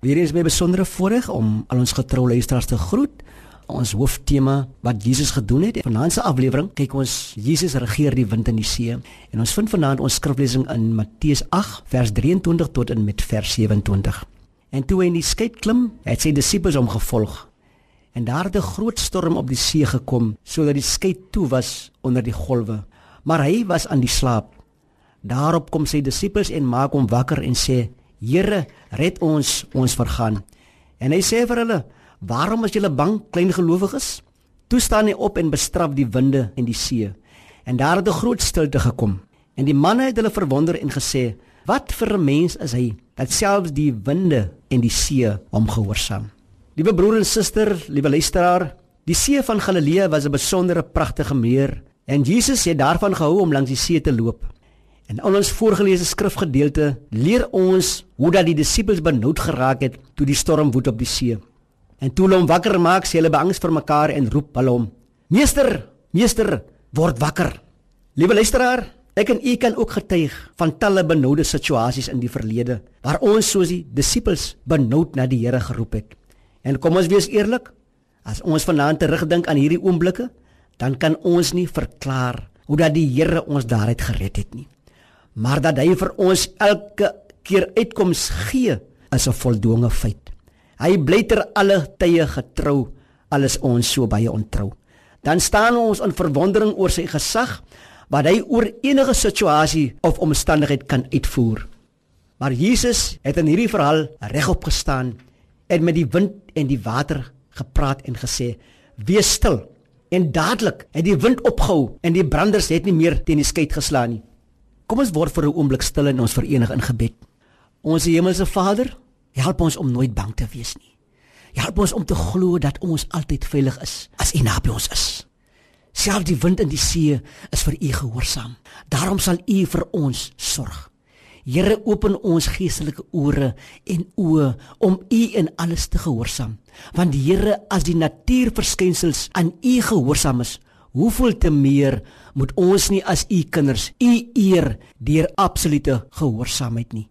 Weer eens by besondere voorreg om al ons getroue luisteraars te groet. Ons hooftema wat Jesus gedoen het. Vanaand se aflewering kyk ons Jesus regeer die wind en die see. En ons vind vanaand ons skriflesing in Matteus 8 vers 23 tot en met vers 27. En toe hy in die skip klim, het sy disippels hom gevolg. En daar het 'n groot storm op die see gekom sodat die skip toe was onder die golwe. Maar hy was aan die slaap. Daarop kom sy disippels en maak hom wakker en sê: "Here, red ons, ons vergaan." En hy sê vir hulle: "Waarom is julle bang, klein gelowiges?" Toe staan hy op en bestraf die winde en die see. En daar het 'n groot stilte gekom. En die manne het hulle verwonder en gesê: "Wat vir 'n mens is hy dat selfs die winde en die see hom gehoorsaam?" Liewe broer en suster, liewe luisteraar, die see van Galilea was 'n besondere pragtige meer en Jesus het daarvan gehou om langs die see te loop. In ons voorgelese skrifgedeelte leer ons hoe dat die disippels benoud geraak het toe die storm woed op die see. En toe hulle hom wakker maak, sê hulle beangs vir mekaar en roep hulle hom: "Meester, meester, word wakker." Liewe luisteraar, ek en u kan ook getuig van talle benoude situasies in die verlede waar ons soos die disippels benoud na die Here geroep het. En kom ons wees eerlik, as ons vanaand terugdink aan hierdie oomblikke, dan kan ons nie verklaar hoe dat die Here ons daaruit gered het nie maar dat hy vir ons elke keer uitkoms gee is 'n voldonge feit. Hy bly ter alle tye getrou alles ons so baie ontrou. Dan staan ons in verwondering oor sy gesag wat hy oor enige situasie of omstandigheid kan uitvoer. Maar Jesus het in hierdie verhaal regop gestaan en met die wind en die water gepraat en gesê: "Wees stil." En dadelik het die wind opgehou en die branders het nie meer teen die skei geslaan nie. Kom ons word vir 'n oomblik stil en ons verenig in gebed. Ons hemelse Vader, help ons om nooit bang te wees nie. Help ons om te glo dat ons altyd veilig is as U naby ons is. Selfs die wind en die see is vir U gehoorsaam. Daarom sal U vir ons sorg. Here, open ons geestelike ore en oë om U in alles te gehoorsaam. Want Here, as die natuurverskynsels aan U gehoorsaam is, hoeveel te meer moet ons nie as u kinders u eer deur absolute gehoorsaamheid nie.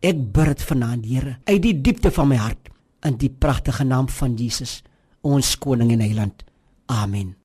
Ek bid vanaand, Here, uit die diepte van my hart in die pragtige naam van Jesus, ons koning en heiland. Amen.